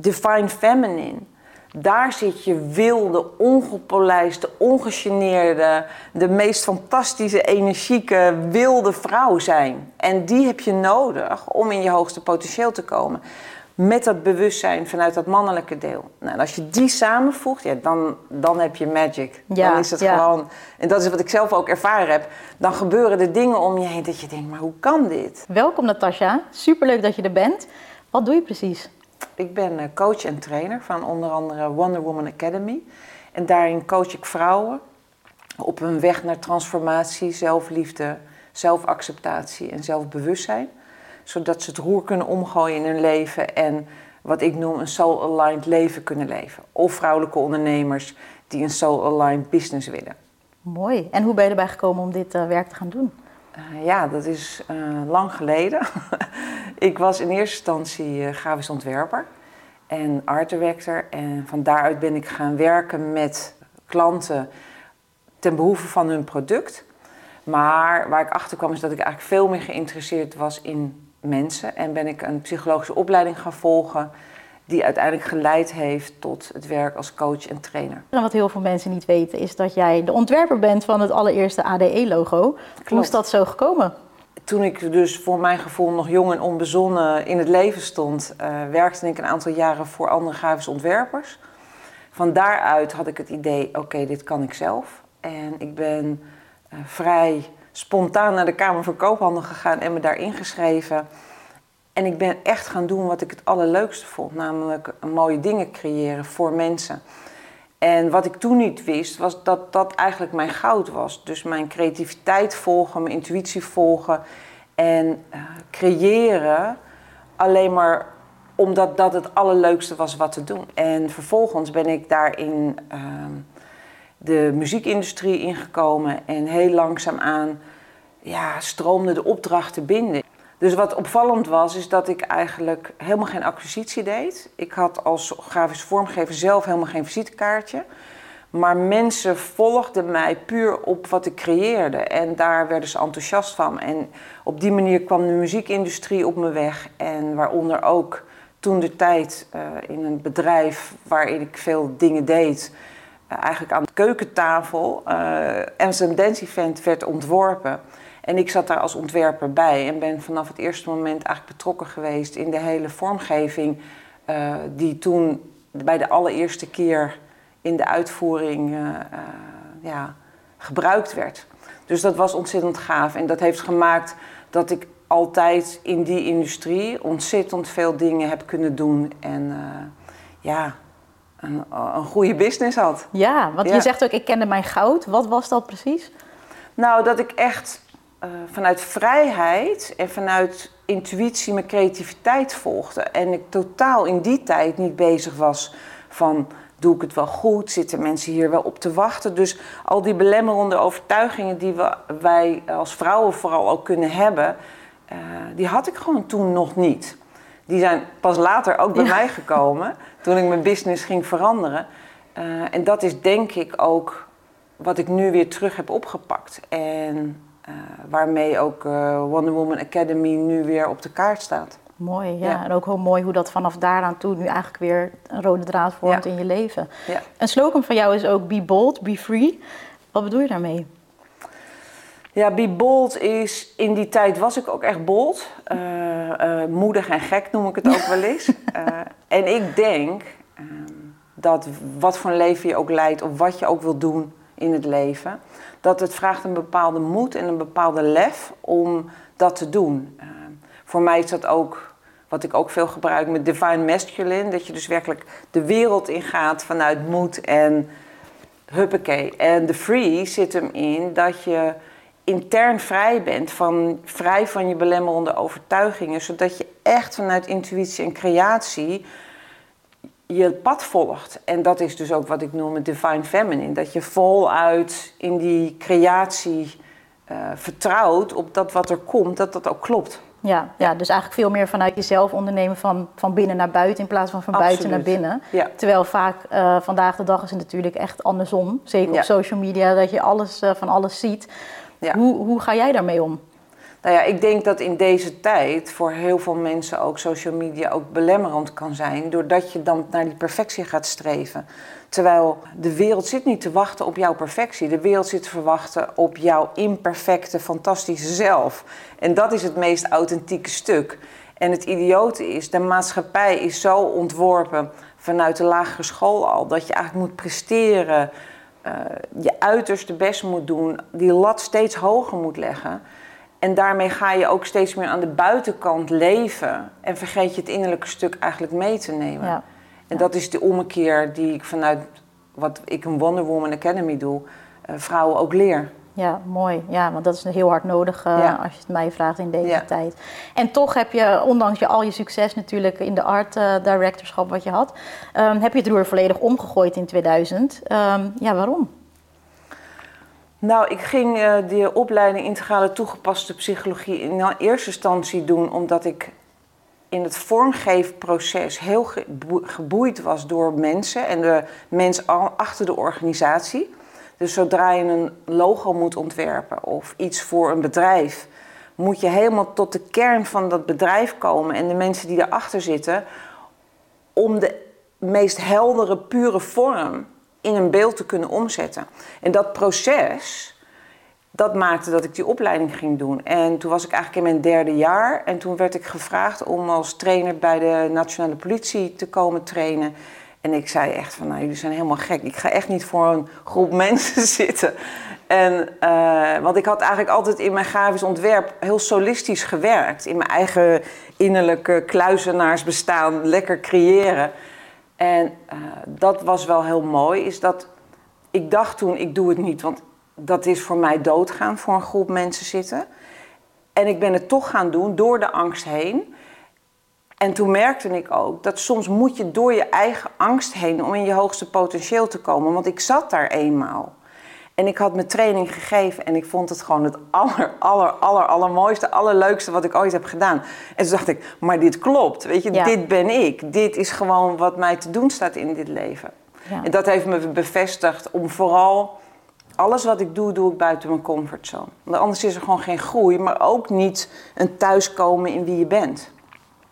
Divine Feminine, daar zit je wilde, ongepolijste, ongegeneerde, de meest fantastische, energieke, wilde vrouw zijn. En die heb je nodig om in je hoogste potentieel te komen. Met dat bewustzijn vanuit dat mannelijke deel. Nou, en als je die samenvoegt, ja, dan, dan heb je magic. Ja, dan is het ja. gewoon, en dat is wat ik zelf ook ervaren heb. Dan gebeuren er dingen om je heen dat je denkt, maar hoe kan dit? Welkom Natasja, superleuk dat je er bent. Wat doe je precies? Ik ben eh, coach en trainer van onder andere Wonder Woman Academy. En daarin coach ik vrouwen op hun weg naar transformatie, zelfliefde, zelfacceptatie en zelfbewustzijn. Zodat ze het roer kunnen omgooien in hun leven en wat ik noem een soul-aligned leven kunnen leven. Of vrouwelijke ondernemers die een soul-aligned business willen. Mooi. En hoe ben je erbij gekomen om dit eh, werk te gaan doen? Uh, ja, dat is uh, lang geleden. ik was in eerste instantie uh, grafisch ontwerper en art director. En van daaruit ben ik gaan werken met klanten ten behoeve van hun product. Maar waar ik achter kwam is dat ik eigenlijk veel meer geïnteresseerd was in mensen. En ben ik een psychologische opleiding gaan volgen die uiteindelijk geleid heeft tot het werk als coach en trainer. En wat heel veel mensen niet weten is dat jij de ontwerper bent van het allereerste ADE-logo. Hoe is dat zo gekomen? Toen ik dus voor mijn gevoel nog jong en onbezonnen in het leven stond, uh, werkte ik een aantal jaren voor andere grafische ontwerpers. Van daaruit had ik het idee, oké, dit kan ik zelf. En ik ben uh, vrij spontaan naar de Kamer van Koophandel gegaan en me daar ingeschreven. En ik ben echt gaan doen wat ik het allerleukste vond, namelijk mooie dingen creëren voor mensen. En wat ik toen niet wist, was dat dat eigenlijk mijn goud was. Dus mijn creativiteit volgen, mijn intuïtie volgen en uh, creëren alleen maar omdat dat het allerleukste was wat te doen. En vervolgens ben ik daarin uh, de muziekindustrie ingekomen en heel langzaamaan ja, stroomde de opdrachten binnen. Dus wat opvallend was, is dat ik eigenlijk helemaal geen acquisitie deed. Ik had als grafisch vormgever zelf helemaal geen visitekaartje. Maar mensen volgden mij puur op wat ik creëerde. En daar werden ze enthousiast van. En op die manier kwam de muziekindustrie op me weg. En waaronder ook toen de tijd uh, in een bedrijf waarin ik veel dingen deed. Uh, eigenlijk aan de keukentafel. Uh, Amsterdam Dance Event werd ontworpen. En ik zat daar als ontwerper bij en ben vanaf het eerste moment eigenlijk betrokken geweest in de hele vormgeving uh, die toen bij de allereerste keer in de uitvoering uh, uh, ja, gebruikt werd. Dus dat was ontzettend gaaf en dat heeft gemaakt dat ik altijd in die industrie ontzettend veel dingen heb kunnen doen en ja, een, een goede business had. Ja, want Ja. je zegt ook, ik kende mijn goud. Wat was dat precies? Nou, dat ik echt uh, vanuit vrijheid en vanuit intuïtie mijn creativiteit volgde. En ik totaal in die tijd niet bezig was van doe ik het wel goed? Zitten mensen hier wel op te wachten? Dus al die belemmerende overtuigingen die we, wij als vrouwen vooral ook kunnen hebben, uh, die had ik gewoon toen nog niet. Die zijn pas later ook bij Ja. mij gekomen, toen ik mijn business ging veranderen. Uh, en dat is denk ik ook wat ik nu weer terug heb opgepakt. En uh, waarmee ook uh, Wonder Woman Academy nu weer op de kaart staat. Mooi, ja. Ja. En ook heel mooi hoe dat vanaf daaraan toe nu eigenlijk weer een rode draad vormt Ja. in je leven. Ja. Een slogan van jou is ook be bold, be free. Wat bedoel je daarmee? Ja, be bold is, in die tijd was ik ook echt bold. Uh, uh, moedig en gek noem ik het ook wel eens. En ik denk uh, dat wat voor een leven je ook leidt of wat je ook wil doen in het leven, dat het vraagt een bepaalde moed en een bepaalde lef om dat te doen. Uh, voor mij is dat ook wat ik ook veel gebruik met Divine Masculine, dat je dus werkelijk de wereld ingaat vanuit moed en huppakee. En de free zit hem in dat je intern vrij bent, van, vrij van je belemmerende overtuigingen, zodat je echt vanuit intuïtie en creatie je pad volgt. En dat is dus ook wat ik noem het divine feminine. Dat je voluit in die creatie uh, vertrouwt op dat wat er komt, dat dat ook klopt. Ja, ja, dus eigenlijk veel meer vanuit jezelf ondernemen van, van binnen naar buiten in plaats van van buiten naar binnen. Ja. Terwijl vaak uh, vandaag de dag is het natuurlijk echt andersom. Zeker Ja. op social media, dat je alles uh, van alles ziet. Ja. Hoe, hoe ga jij daarmee om? Nou ja, ik denk dat in deze tijd voor heel veel mensen ook social media ook belemmerend kan zijn. Doordat je dan naar die perfectie gaat streven. Terwijl de wereld zit niet te wachten op jouw perfectie. De wereld zit te verwachten op jouw imperfecte, fantastische zelf. En dat is het meest authentieke stuk. En het idiote is, de maatschappij is zo ontworpen vanuit de lagere school al, dat je eigenlijk moet presteren, uh, je uiterste best moet doen, die lat steeds hoger moet leggen. En daarmee ga je ook steeds meer aan de buitenkant leven en vergeet je het innerlijke stuk eigenlijk mee te nemen. Ja. En dat is de ommekeer die ik vanuit wat ik een Wonder Woman Academy doe, uh, vrouwen ook leer. Ja, mooi. Ja, want dat is heel hard nodig uh, als je het mij vraagt in deze tijd. En toch heb je, ondanks je, al je succes natuurlijk in de art uh, directorschap wat je had, um, heb je het roer volledig omgegooid in 2000. Um, ehm, ja, waarom? Nou, ik ging uh, de opleiding integrale toegepaste psychologie in eerste instantie doen omdat ik in het vormgeefproces heel geboeid was door mensen en de mens achter de organisatie. Dus zodra je een logo moet ontwerpen of iets voor een bedrijf, moet je helemaal tot de kern van dat bedrijf komen en de mensen die erachter zitten, om de meest heldere, pure vorm in een beeld te kunnen omzetten. En dat proces, dat maakte dat ik die opleiding ging doen. En toen was ik eigenlijk in mijn derde jaar en toen werd ik gevraagd om als trainer bij de Nationale Politie te komen trainen. En ik zei echt van, nou jullie zijn helemaal gek. Ik ga echt niet voor een groep mensen zitten. En, uh, want ik had eigenlijk altijd in mijn grafisch ontwerp heel solistisch gewerkt. In mijn eigen innerlijke kluizenaarsbestaan, lekker creëren. En uh, dat was wel heel mooi, is dat ik dacht toen, ik doe het niet. Want dat is voor mij doodgaan, voor een groep mensen zitten. En ik ben het toch gaan doen door de angst heen. En toen merkte ik ook dat soms moet je door je eigen angst heen om in je hoogste potentieel te komen. Want ik zat daar eenmaal. En ik had mijn training gegeven en ik vond het gewoon het aller, aller, aller, allermooiste, allerleukste wat ik ooit heb gedaan. En toen dacht ik, maar dit klopt, weet je, dit ben ik. Dit is gewoon wat mij te doen staat in dit leven. Ja. En dat heeft me bevestigd om vooral alles wat ik doe, doe ik buiten mijn comfortzone. Want anders is er gewoon geen groei, maar ook niet een thuiskomen in wie je bent.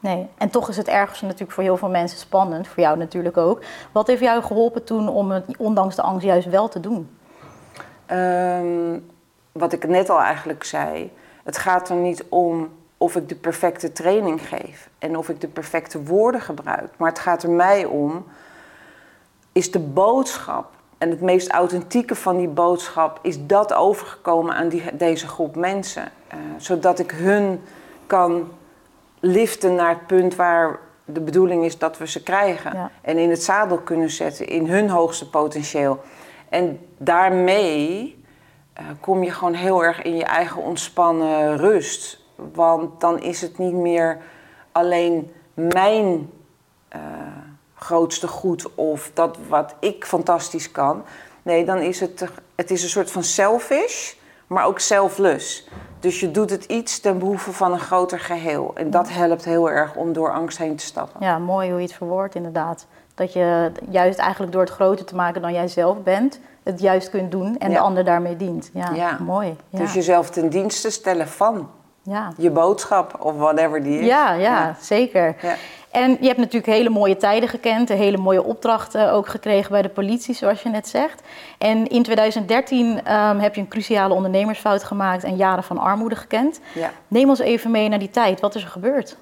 Nee, en toch is het ergens natuurlijk voor heel veel mensen spannend, voor jou natuurlijk ook. Wat heeft jou geholpen toen om het ondanks de angst juist wel te doen? Um, wat ik net al eigenlijk zei, het gaat er niet om of ik de perfecte training geef en of ik de perfecte woorden gebruik. Maar het gaat er mij om, is de boodschap en het meest authentieke van die boodschap, is dat overgekomen aan die, deze groep mensen. Uh, zodat ik hun kan liften naar het punt waar de bedoeling is dat we ze krijgen. En in het zadel kunnen zetten in hun hoogste potentieel. En daarmee uh, kom je gewoon heel erg in je eigen ontspannen rust. Want dan is het niet meer alleen mijn uh, grootste goed of dat wat ik fantastisch kan. Nee, dan is het, het is een soort van selfish, maar ook selfless. Dus je doet het iets ten behoeve van een groter geheel. En dat helpt heel erg om door angst heen te stappen. Ja, mooi hoe je het verwoordt inderdaad. Dat je juist eigenlijk door het groter te maken dan jij zelf bent, het juist kunt doen en de ander daarmee dient. Ja, ja. mooi. Ja. Dus jezelf ten dienste stellen van ja. je boodschap of whatever die is. Ja, ja, zeker. En je hebt natuurlijk hele mooie tijden gekend, hele mooie opdrachten ook gekregen bij de politie, zoals je net zegt. En in 2013 ehm, heb je een cruciale ondernemersfout gemaakt en jaren van armoede gekend. Ja. Neem ons even mee naar die tijd. Wat is er gebeurd?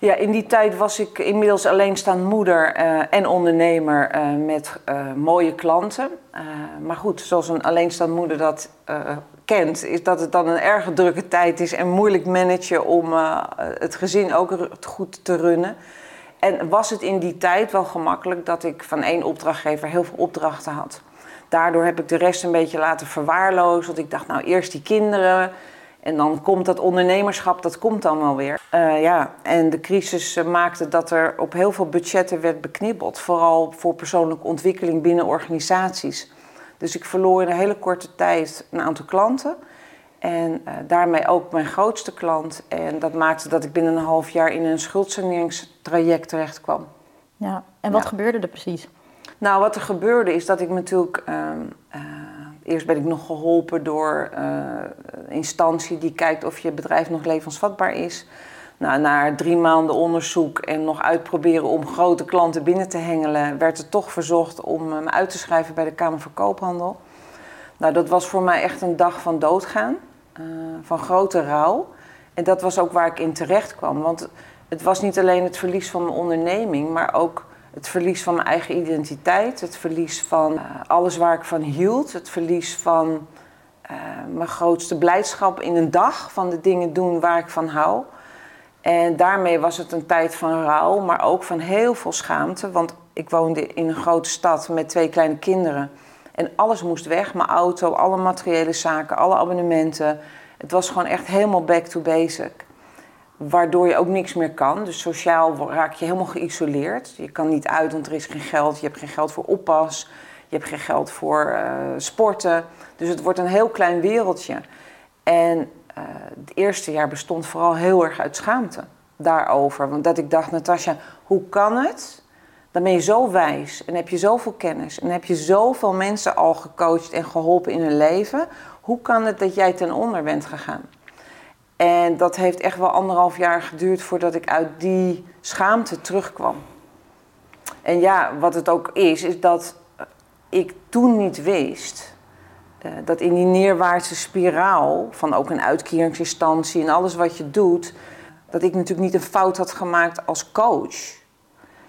Ja, in die tijd was ik inmiddels alleenstaand moeder uh, en ondernemer uh, met uh, mooie klanten. maar goed, zoals een alleenstaand moeder dat kent, is dat het dan een erg drukke tijd is en moeilijk managen om het gezin ook goed te runnen. En was het in die tijd wel gemakkelijk dat ik van één opdrachtgever heel veel opdrachten had. Daardoor heb ik de rest een beetje laten verwaarlozen. Want ik dacht, nou eerst die kinderen, en dan komt dat ondernemerschap, dat komt dan wel weer. Uh, ja, en de crisis uh, maakte dat er op heel veel budgetten werd beknibbeld. Vooral voor persoonlijke ontwikkeling binnen organisaties. Dus ik verloor in een hele korte tijd een aantal klanten. En uh, daarmee ook mijn grootste klant. En dat maakte dat ik binnen een half jaar in een schuldsaneringstraject terecht kwam. Ja, en wat gebeurde er precies? Nou, wat er gebeurde is dat ik natuurlijk ehm, eerst ben ik nog geholpen door een instantie die kijkt of je bedrijf nog levensvatbaar is. Nou, na drie maanden onderzoek en nog uitproberen om grote klanten binnen te hengelen, werd er toch verzocht om me uit te schrijven bij de Kamer van Koophandel. Nou, dat was voor mij echt een dag van doodgaan, uh, van grote rouw. En dat was ook waar ik in terecht kwam. Want het was niet alleen het verlies van mijn onderneming, maar ook het verlies van mijn eigen identiteit, het verlies van uh, alles waar ik van hield, het verlies van uh, mijn grootste blijdschap in een dag, van de dingen doen waar ik van hou. En daarmee was het een tijd van rouw, maar ook van heel veel schaamte. Want ik woonde in een grote stad met twee kleine kinderen. En alles moest weg. Mijn auto, alle materiële zaken, alle abonnementen. Het was gewoon echt helemaal back to basic. Waardoor je ook niks meer kan. Dus sociaal raak je helemaal geïsoleerd. Je kan niet uit, want er is geen geld. Je hebt geen geld voor oppas. Je hebt geen geld voor uh, sporten. Dus het wordt een heel klein wereldje. En uh, het eerste jaar bestond vooral heel erg uit schaamte daarover. Want dat ik dacht, Natasja, hoe kan het? Dan ben je zo wijs en heb je zoveel kennis en heb je zoveel mensen al gecoacht en geholpen in hun leven. Hoe kan het dat jij ten onder bent gegaan? En dat heeft echt wel anderhalf jaar geduurd voordat ik uit die schaamte terugkwam. En ja, wat het ook is, is dat ik toen niet wist uh, dat in die neerwaartse spiraal van ook een uitkeringsinstantie en alles wat je doet, dat ik natuurlijk niet een fout had gemaakt als coach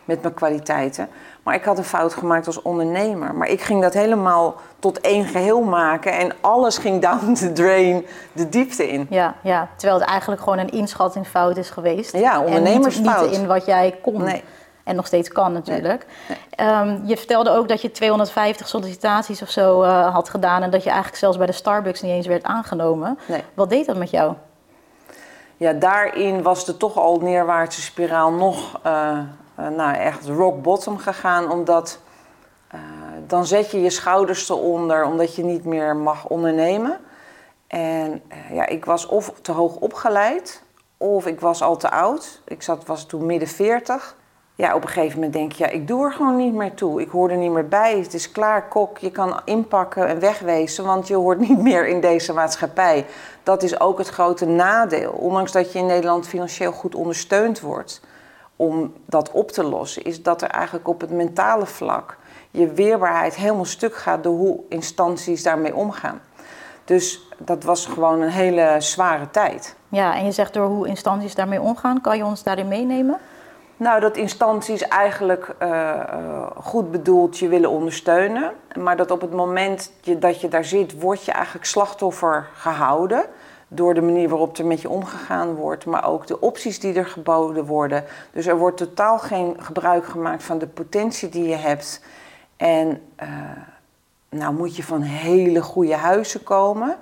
met mijn kwaliteiten, maar ik had een fout gemaakt als ondernemer. Maar ik ging dat helemaal tot één geheel maken en alles ging down the drain de diepte in. Ja, ja. terwijl het eigenlijk gewoon een inschattingsfout is geweest. Ja, ondernemersfout. En niet, niet in wat jij kon. Nee. En nog steeds kan natuurlijk. Ehm, je vertelde ook dat je 250 sollicitaties of zo uh, had gedaan. En dat je eigenlijk zelfs bij de Starbucks niet eens werd aangenomen. Wat deed dat met jou? Ja, daarin was de toch al neerwaartse spiraal nog uh, nou, echt rock bottom gegaan. Omdat dan zet je je schouders eronder, omdat je niet meer mag ondernemen. En ja, ik was of te hoog opgeleid, of ik was al te oud. Ik zat, was toen midden 40 ja, op een gegeven moment denk je, ja, ik doe er gewoon niet meer toe. Ik hoor er niet meer bij. Het is klaar, kok. Je kan inpakken en wegwezen, want je hoort niet meer in deze maatschappij. Dat is ook het grote nadeel. Ondanks dat je in Nederland financieel goed ondersteund wordt om dat op te lossen, is dat er eigenlijk op het mentale vlak je weerbaarheid helemaal stuk gaat door hoe instanties daarmee omgaan. Dus dat was gewoon een hele zware tijd. Ja, en je zegt door hoe instanties daarmee omgaan, kan je ons daarin meenemen? Nou, dat instanties eigenlijk uh, goed bedoeld je willen ondersteunen. Maar dat op het moment dat je daar zit, word je eigenlijk slachtoffer gehouden. Door de manier waarop er met je omgegaan wordt, maar ook de opties die er geboden worden. Dus er wordt totaal geen gebruik gemaakt van de potentie die je hebt. En uh, nou moet je van hele goede huizen komen.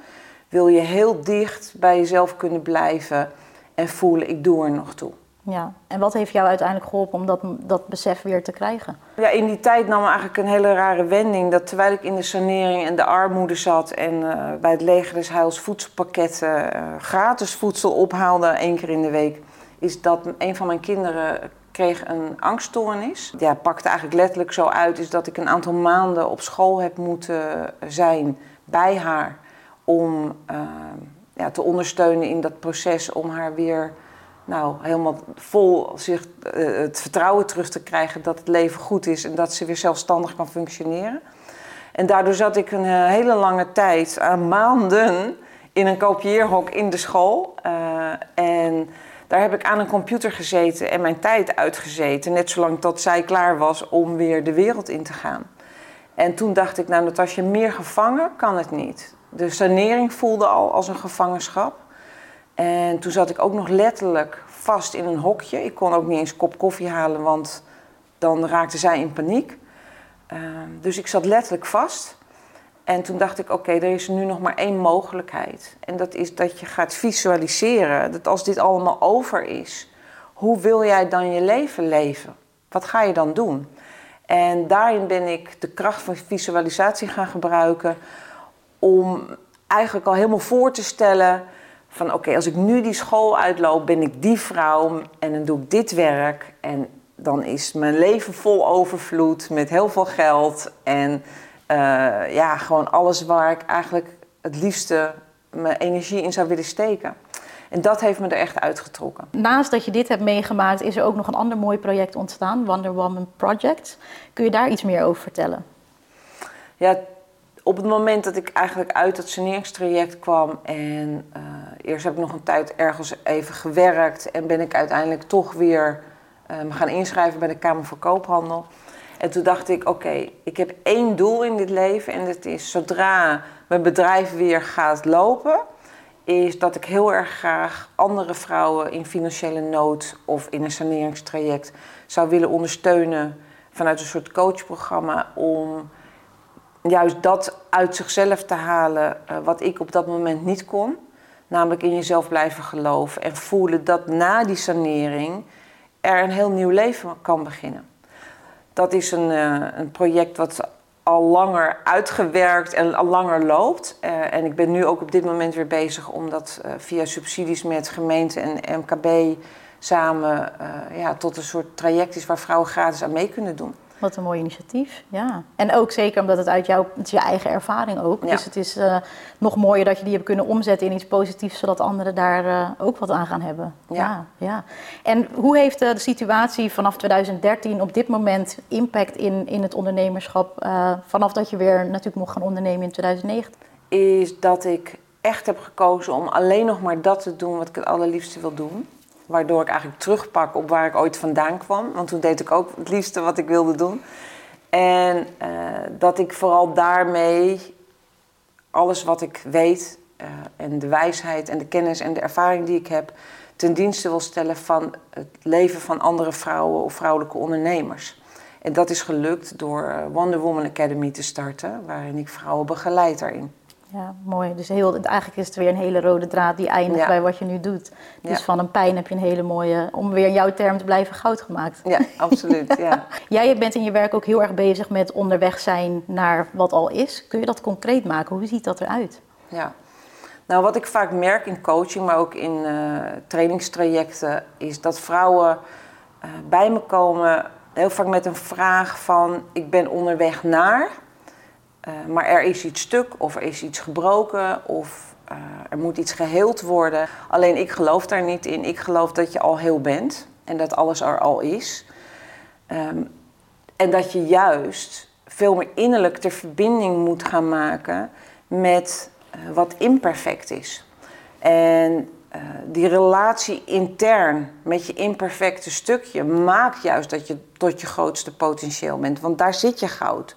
Wil je heel dicht bij jezelf kunnen blijven en voelen, ik doe er nog toe. Ja, en wat heeft jou uiteindelijk geholpen om dat, dat besef weer te krijgen? Ja, in die tijd nam eigenlijk een hele rare wending. Dat terwijl ik in de sanering en de armoede zat en uh, bij het leger des Heils voedselpakketten uh, gratis voedsel ophaalde één keer in de week, is dat een van mijn kinderen kreeg een angststoornis. Ja, pakte eigenlijk letterlijk zo uit is dat ik een aantal maanden op school heb moeten zijn bij haar om uh, ja, te ondersteunen in dat proces om haar weer nou, helemaal vol zich uh, het vertrouwen terug te krijgen dat het leven goed is en dat ze weer zelfstandig kan functioneren. En daardoor zat ik een uh, hele lange tijd, aan maanden, in een kopieerhok in de school. En daar heb ik aan een computer gezeten en mijn tijd uitgezeten, net zolang tot zij klaar was om weer de wereld in te gaan. En toen dacht ik, nou Natasja, meer gevangen kan het niet. De sanering voelde al als een gevangenschap. En toen zat ik ook nog letterlijk vast in een hokje. Ik kon ook niet eens een kop koffie halen, want dan raakte zij in paniek. Uh, dus ik zat letterlijk vast. En toen dacht ik, oké, er is nu nog maar één mogelijkheid. En dat is dat je gaat visualiseren, dat als dit allemaal over is, hoe wil jij dan je leven leven? Wat ga je dan doen? En daarin ben ik de kracht van visualisatie gaan gebruiken om eigenlijk al helemaal voor te stellen van oké, okay, als ik nu die school uitloop, ben ik die vrouw en dan doe ik dit werk. En dan is mijn leven vol overvloed met heel veel geld. En Eh, ja, gewoon alles waar ik eigenlijk het liefste mijn energie in zou willen steken. En dat heeft me er echt uitgetrokken. Naast dat je dit hebt meegemaakt, is er ook nog een ander mooi project ontstaan, Wonder Woman Project. Kun je daar iets meer over vertellen? Ja, op het moment dat ik eigenlijk uit het saneringstraject kwam en uh, eerst heb ik nog een tijd ergens even gewerkt en ben ik uiteindelijk toch weer me gaan inschrijven bij de Kamer van Koophandel. En toen dacht ik, oké, ik heb één doel in dit leven en dat is zodra mijn bedrijf weer gaat lopen, is dat ik heel erg graag andere vrouwen in financiële nood of in een saneringstraject zou willen ondersteunen vanuit een soort coachprogramma om juist dat uit zichzelf te halen uh, wat ik op dat moment niet kon. Namelijk in jezelf blijven geloven en voelen dat na die sanering er een heel nieuw leven kan beginnen. Dat is een, uh, een project wat al langer uitgewerkt en al langer loopt. Uh, en ik ben nu ook op dit moment weer bezig om dat via subsidies met gemeente en MKB samen ja, tot een soort traject is waar vrouwen gratis aan mee kunnen doen. Wat een mooi initiatief, ja. En ook zeker omdat het uit jouw het is je eigen ervaring ook. Ja. Dus het is uh, nog mooier dat je die hebt kunnen omzetten in iets positiefs, zodat anderen daar uh, ook wat aan gaan hebben. Ja. ja, ja. En hoe heeft uh, de situatie vanaf 2013 op dit moment impact in, in het ondernemerschap, vanaf dat je weer natuurlijk mocht gaan ondernemen in 2009? Is dat ik echt heb gekozen om alleen nog maar dat te doen wat ik het allerliefste wil doen. Waardoor ik eigenlijk terugpak op waar ik ooit vandaan kwam. Want toen deed ik ook het liefste wat ik wilde doen. En uh, dat ik vooral daarmee alles wat ik weet uh, en de wijsheid en de kennis en de ervaring die ik heb ten dienste wil stellen van het leven van andere vrouwen of vrouwelijke ondernemers. En dat is gelukt door Wonder Woman Academy te starten, waarin ik vrouwen begeleid daarin. Ja, mooi. Dus heel, eigenlijk is het weer een hele rode draad die eindigt bij wat je nu doet. Dus ja. van een pijn heb je een hele mooie, om weer in jouw term te blijven, goud gemaakt. Ja, absoluut. Ja. Jij bent in je werk ook heel erg bezig met onderweg zijn naar wat al is. Kun je dat concreet maken? Hoe ziet dat eruit? Ja. Nou, wat ik vaak merk in coaching, maar ook in uh, trainingstrajecten, is dat vrouwen uh, bij me komen heel vaak met een vraag van: ik ben onderweg naar. Uh, maar er is iets stuk of er is iets gebroken of uh, er moet iets geheeld worden. Alleen ik geloof daar niet in. Ik geloof dat je al heel bent en dat alles er al is. Um, en dat je juist veel meer innerlijk de verbinding moet gaan maken met uh, wat imperfect is. En die relatie intern met je imperfecte stukje maakt juist dat je tot je grootste potentieel bent. Want daar zit je goud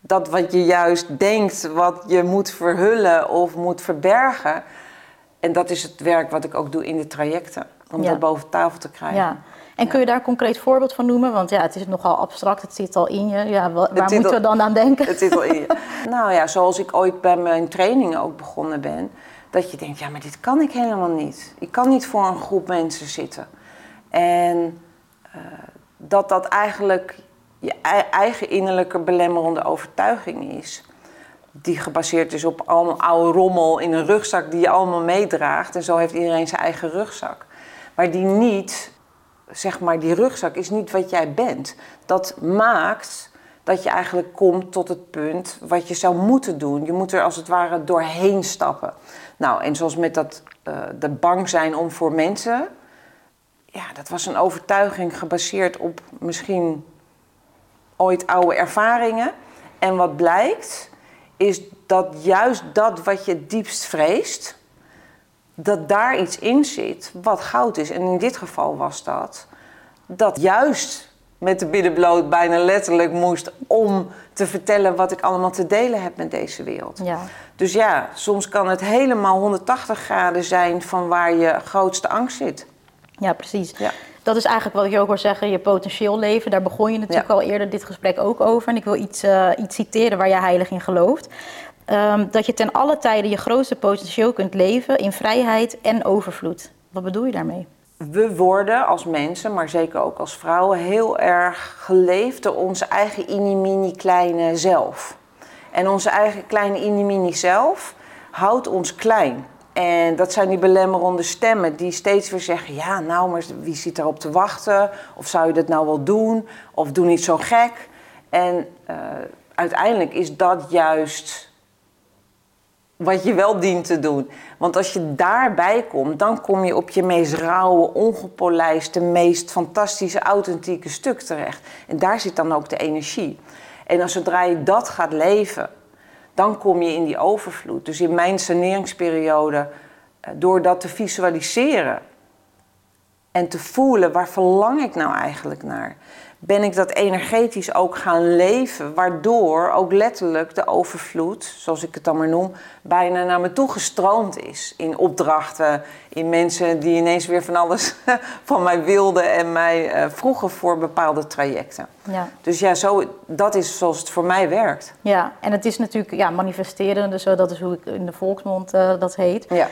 dat wat je juist denkt, wat je moet verhullen of moet verbergen. En dat is het werk wat ik ook doe in de trajecten, om ja. dat boven tafel te krijgen. Ja. En kun je daar een concreet voorbeeld van noemen? Want ja, het is nogal abstract, het zit al in je. Ja, waar moeten we dan aan denken? Het zit al in je. nou ja, zoals ik ooit bij mijn trainingen ook begonnen ben. Dat je denkt, ja, maar dit kan ik helemaal niet. Ik kan niet voor een groep mensen zitten. En uh, dat dat eigenlijk je eigen innerlijke belemmerende overtuiging is. Die gebaseerd is op allemaal oude rommel in een rugzak die je allemaal meedraagt. En zo heeft iedereen zijn eigen rugzak. Maar die niet, zeg maar, die rugzak is niet wat jij bent. Dat maakt dat je eigenlijk komt tot het punt wat je zou moeten doen. Je moet er als het ware doorheen stappen. Nou, en zoals met dat uh, de bang zijn om voor mensen. Ja, dat was een overtuiging gebaseerd op misschien ooit oude ervaringen. En wat blijkt, is dat juist dat wat je diepst vreest, dat daar iets in zit wat goud is. En in dit geval was dat dat juist met de binnenbloot bijna letterlijk moest om te vertellen wat ik allemaal te delen heb met deze wereld. Ja. Dus ja, soms kan het helemaal 180 graden zijn van waar je grootste angst zit. Ja, precies. Ja dat is eigenlijk wat ik je ook wil zeggen, je potentieel leven. Daar begon je natuurlijk ja. al eerder dit gesprek ook over. En ik wil iets, uh, iets citeren waar je heilig in gelooft. Um, dat je ten alle tijden je grootste potentieel kunt leven in vrijheid en overvloed. Wat bedoel je daarmee? We worden als mensen, maar zeker ook als vrouwen, heel erg geleefd door onze eigen inimini kleine zelf. En onze eigen kleine inimini zelf houdt ons klein. En dat zijn die belemmerende stemmen die steeds weer zeggen: ja, nou, maar wie zit erop te wachten? Of zou je dat nou wel doen? Of doe niet zo gek. En uh, uiteindelijk is dat juist wat je wel dient te doen. Want als je daarbij komt, dan kom je op je meest rauwe, ongepolijste, meest fantastische, authentieke stuk terecht. En daar zit dan ook de energie. En als zodra je dat gaat leven, dan kom je in die overvloed. Dus in mijn saneringsperiode, eh, door dat te visualiseren en te voelen, waar verlang ik nou eigenlijk naar? Ben ik dat energetisch ook gaan leven, waardoor ook letterlijk de overvloed, zoals ik het dan maar noem, bijna naar me toe gestroomd is. In opdrachten, in mensen die ineens weer van alles van mij wilden en mij uh, vroegen voor bepaalde trajecten. Ja. Dus ja, zo, dat is zoals het voor mij werkt. Ja, en het is natuurlijk ja, manifesteren, dus dat is hoe ik in de volksmond uh, dat heet. Ja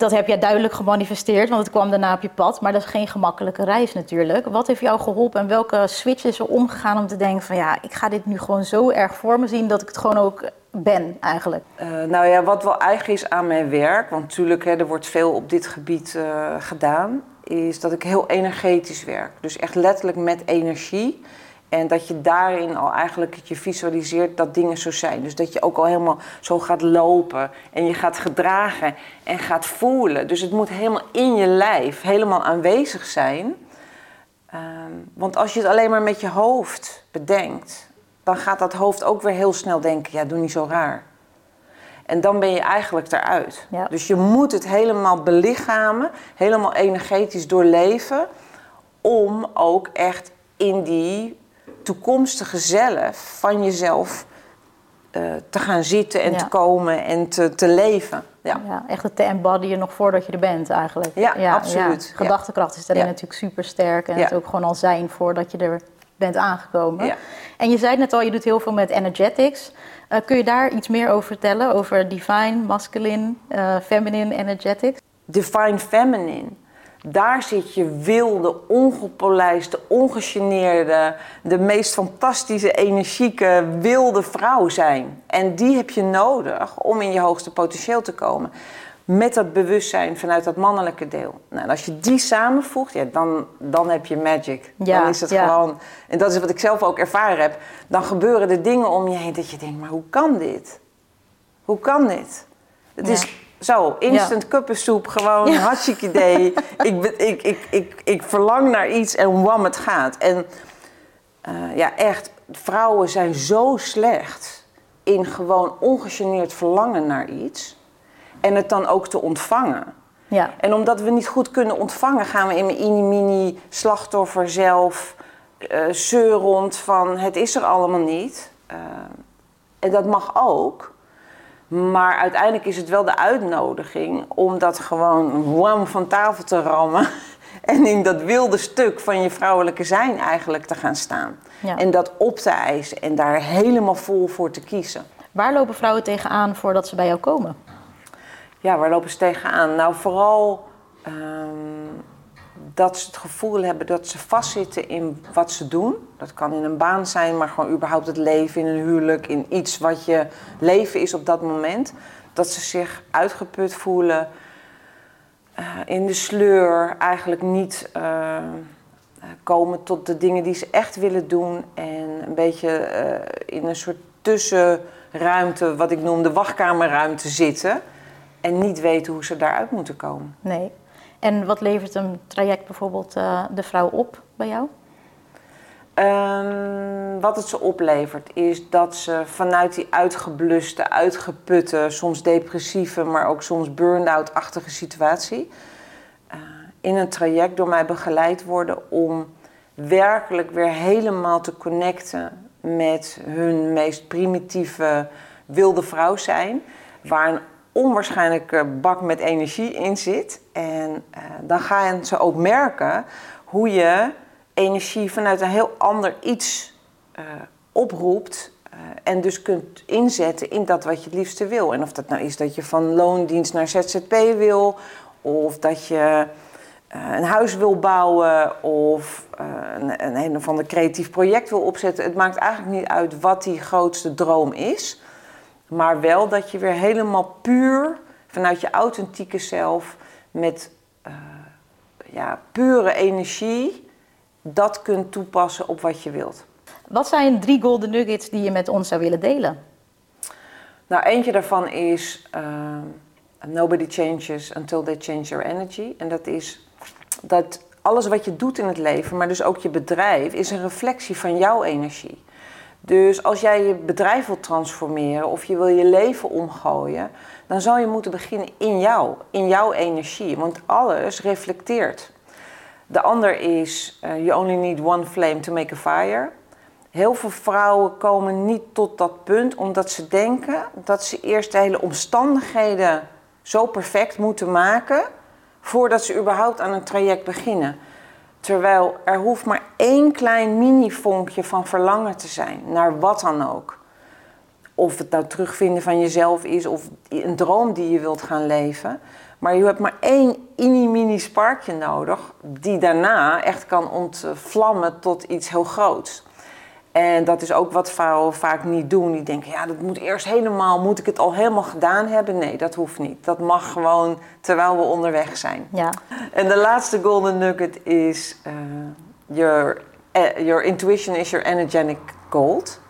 dat heb jij duidelijk gemanifesteerd, want het kwam daarna op je pad. Maar dat is geen gemakkelijke reis natuurlijk. Wat heeft jou geholpen en welke switch is er omgegaan om te denken van ja, ik ga dit nu gewoon zo erg voor me zien dat ik het gewoon ook ben eigenlijk? Uh, nou ja, wat wel eigen is aan mijn werk, want natuurlijk hè, er wordt veel op dit gebied uh, gedaan, is dat ik heel energetisch werk. Dus echt letterlijk met energie. En dat je daarin al eigenlijk je visualiseert dat dingen zo zijn. Dus dat je ook al helemaal zo gaat lopen en je gaat gedragen en gaat voelen. Dus het moet helemaal in je lijf, helemaal aanwezig zijn. Ehm, want als je het alleen maar met je hoofd bedenkt, dan gaat dat hoofd ook weer heel snel denken: ja, doe niet zo raar. En dan ben je eigenlijk eruit. Dus je moet het helemaal belichamen, helemaal energetisch doorleven, om ook echt in die toekomstige zelf van jezelf uh, te gaan zitten en te komen en te, te leven. Ja. ja, echt het te embodyen nog voordat je er bent eigenlijk. Ja, absoluut. Gedachtekracht is daarin natuurlijk super sterk en het ook gewoon al zijn voordat je er bent aangekomen. En je zei net al, je doet heel veel met energetics. Uh, kun je daar iets meer over vertellen? Over divine, masculine, uh, feminine energetics? Divine feminine daar zit je wilde, ongepolijste, ongegeneerde, de meest fantastische, energieke, wilde vrouw zijn. En die heb je nodig om in je hoogste potentieel te komen. Met dat bewustzijn vanuit dat mannelijke deel. Nou, en als je die samenvoegt, ja, dan, dan heb je magic. Ja, dan is het gewoon. En dat is wat ik zelf ook ervaren heb. Dan gebeuren er dingen om je heen dat je denkt: maar hoe kan dit? Hoe kan dit? Het is zo, instant ja. kuppensoep, gewoon ja. hartstikke idee. ik, ik, ik, ik, ik verlang naar iets en wam, het gaat. En uh, ja, echt, vrouwen zijn zo slecht in gewoon ongegeneerd verlangen naar iets. En het dan ook te ontvangen. Ja. En omdat we niet goed kunnen ontvangen, gaan we in mijn mini slachtoffer zelf uh, zeurend van het is er allemaal niet. Uh, en dat mag ook. Maar uiteindelijk is het wel de uitnodiging om dat gewoon wam van tafel te rammen. En in dat wilde stuk van je vrouwelijke zijn eigenlijk te gaan staan. En dat op te eisen en daar helemaal vol voor te kiezen. Waar lopen vrouwen tegenaan voordat ze bij jou komen? Ja, waar lopen ze tegenaan? Nou, vooral ehm, dat ze het gevoel hebben dat ze vastzitten in wat ze doen. Dat kan in een baan zijn, maar gewoon überhaupt het leven in een huwelijk, in iets wat je leven is op dat moment. Dat ze zich uitgeput voelen, uh, in de sleur, eigenlijk niet uh, komen tot de dingen die ze echt willen doen. En een beetje uh, in een soort tussenruimte, wat ik noem de wachtkamerruimte zitten. En niet weten hoe ze daaruit moeten komen. Nee. En wat levert een traject bijvoorbeeld uh, de vrouw op bij jou? Um, wat het ze oplevert is dat ze vanuit die uitgebluste, uitgeputte, soms depressieve, maar ook soms burn-out-achtige situatie uh, in een traject door mij begeleid worden om werkelijk weer helemaal te connecten met hun meest primitieve wilde vrouw zijn. Waar een onwaarschijnlijke bak met energie in zit. En uh, dan gaan ze ook merken hoe je energie vanuit een heel ander iets uh, oproept. Uh, en dus kunt inzetten in dat wat je het liefste wil. En of dat nou is dat je van loondienst naar ZZP wil, of dat je een huis wil bouwen, of een, een, een of ander creatief project wil opzetten. Het maakt eigenlijk niet uit wat die grootste droom is. Maar wel dat je weer helemaal puur vanuit je authentieke zelf met uh, ja, pure energie dat kunt toepassen op wat je wilt. Wat zijn drie golden nuggets die je met ons zou willen delen? Nou, eentje daarvan is uh, nobody changes until they change their energy. En dat is dat alles wat je doet in het leven, maar dus ook je bedrijf, is een reflectie van jouw energie. Dus als jij je bedrijf wilt transformeren of je wil je leven omgooien, dan zal je moeten beginnen in jou, in jouw energie. Want alles reflecteert. De ander is, uh, you only need one flame to make a fire. Heel veel vrouwen komen niet tot dat punt omdat ze denken dat ze eerst de hele omstandigheden zo perfect moeten maken voordat ze überhaupt aan een traject beginnen. Terwijl er hoeft maar één klein mini-vonkje van verlangen te zijn, naar wat dan ook. Of het nou terugvinden van jezelf is of een droom die je wilt gaan leven. Maar je hebt maar één mini-mini sparkje nodig, die daarna echt kan ontvlammen tot iets heel groots. En dat is ook wat vrouwen vaak niet doen. Die denken, ja, dat moet eerst helemaal, moet ik het al helemaal gedaan hebben? Nee, dat hoeft niet. Dat mag gewoon terwijl we onderweg zijn. Ja. En de laatste golden nugget is, uh, your, uh, your intuition is your energetic gold.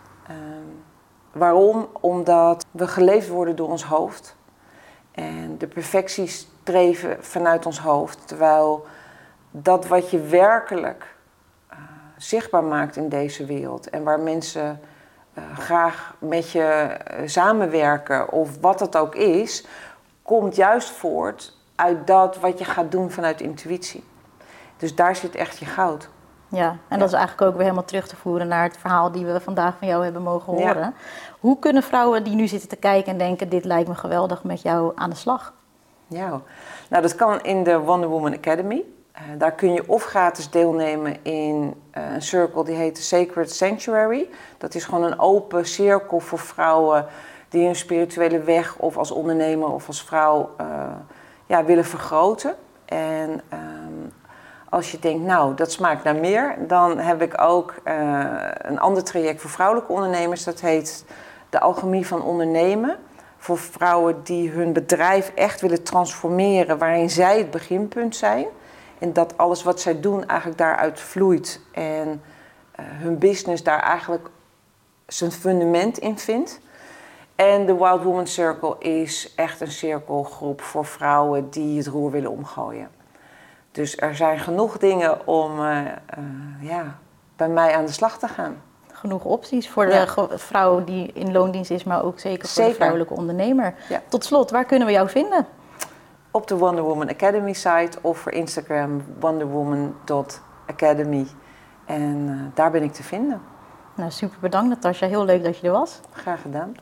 Waarom? Omdat we geleefd worden door ons hoofd. En de perfectie streven vanuit ons hoofd. Terwijl dat wat je werkelijk zichtbaar maakt in deze wereld. En waar mensen uh, graag met je uh, samenwerken of wat het ook is, komt juist voort uit dat wat je gaat doen vanuit intuïtie. Dus daar zit echt je goud. Ja, en ja. dat is eigenlijk ook weer helemaal terug te voeren naar het verhaal die we vandaag van jou hebben mogen horen. Ja. Hoe kunnen vrouwen die nu zitten te kijken en denken: dit lijkt me geweldig met jou aan de slag? Ja, nou dat kan in de Wonder Woman Academy. Uh, daar kun je of gratis deelnemen in uh, een cirkel die heet de Sacred Sanctuary. Dat is gewoon een open cirkel voor vrouwen die hun spirituele weg of als ondernemer of als vrouw uh, ja, willen vergroten. En als je denkt, nou, dat smaakt naar meer, dan heb ik ook een ander traject voor vrouwelijke ondernemers. Dat heet de Alchemie van Ondernemen. Voor vrouwen die hun bedrijf echt willen transformeren, waarin zij het beginpunt zijn. En dat alles wat zij doen eigenlijk daaruit vloeit. En uh, hun business daar eigenlijk zijn fundament in vindt. En de Wild Woman Circle is echt een cirkelgroep voor vrouwen die het roer willen omgooien. Dus er zijn genoeg dingen om uh, uh, ja, bij mij aan de slag te gaan. Genoeg opties voor ja. de vrouw die in loondienst is, maar ook zeker voor zeker. de vrouwelijke ondernemer. Ja. Tot slot, waar kunnen we jou vinden? op de Wonder Woman Academy site of voor Instagram wonderwoman.academy. En uh, daar ben ik te vinden. Nou, super bedankt Natasja. Heel leuk dat je er was. Graag gedaan.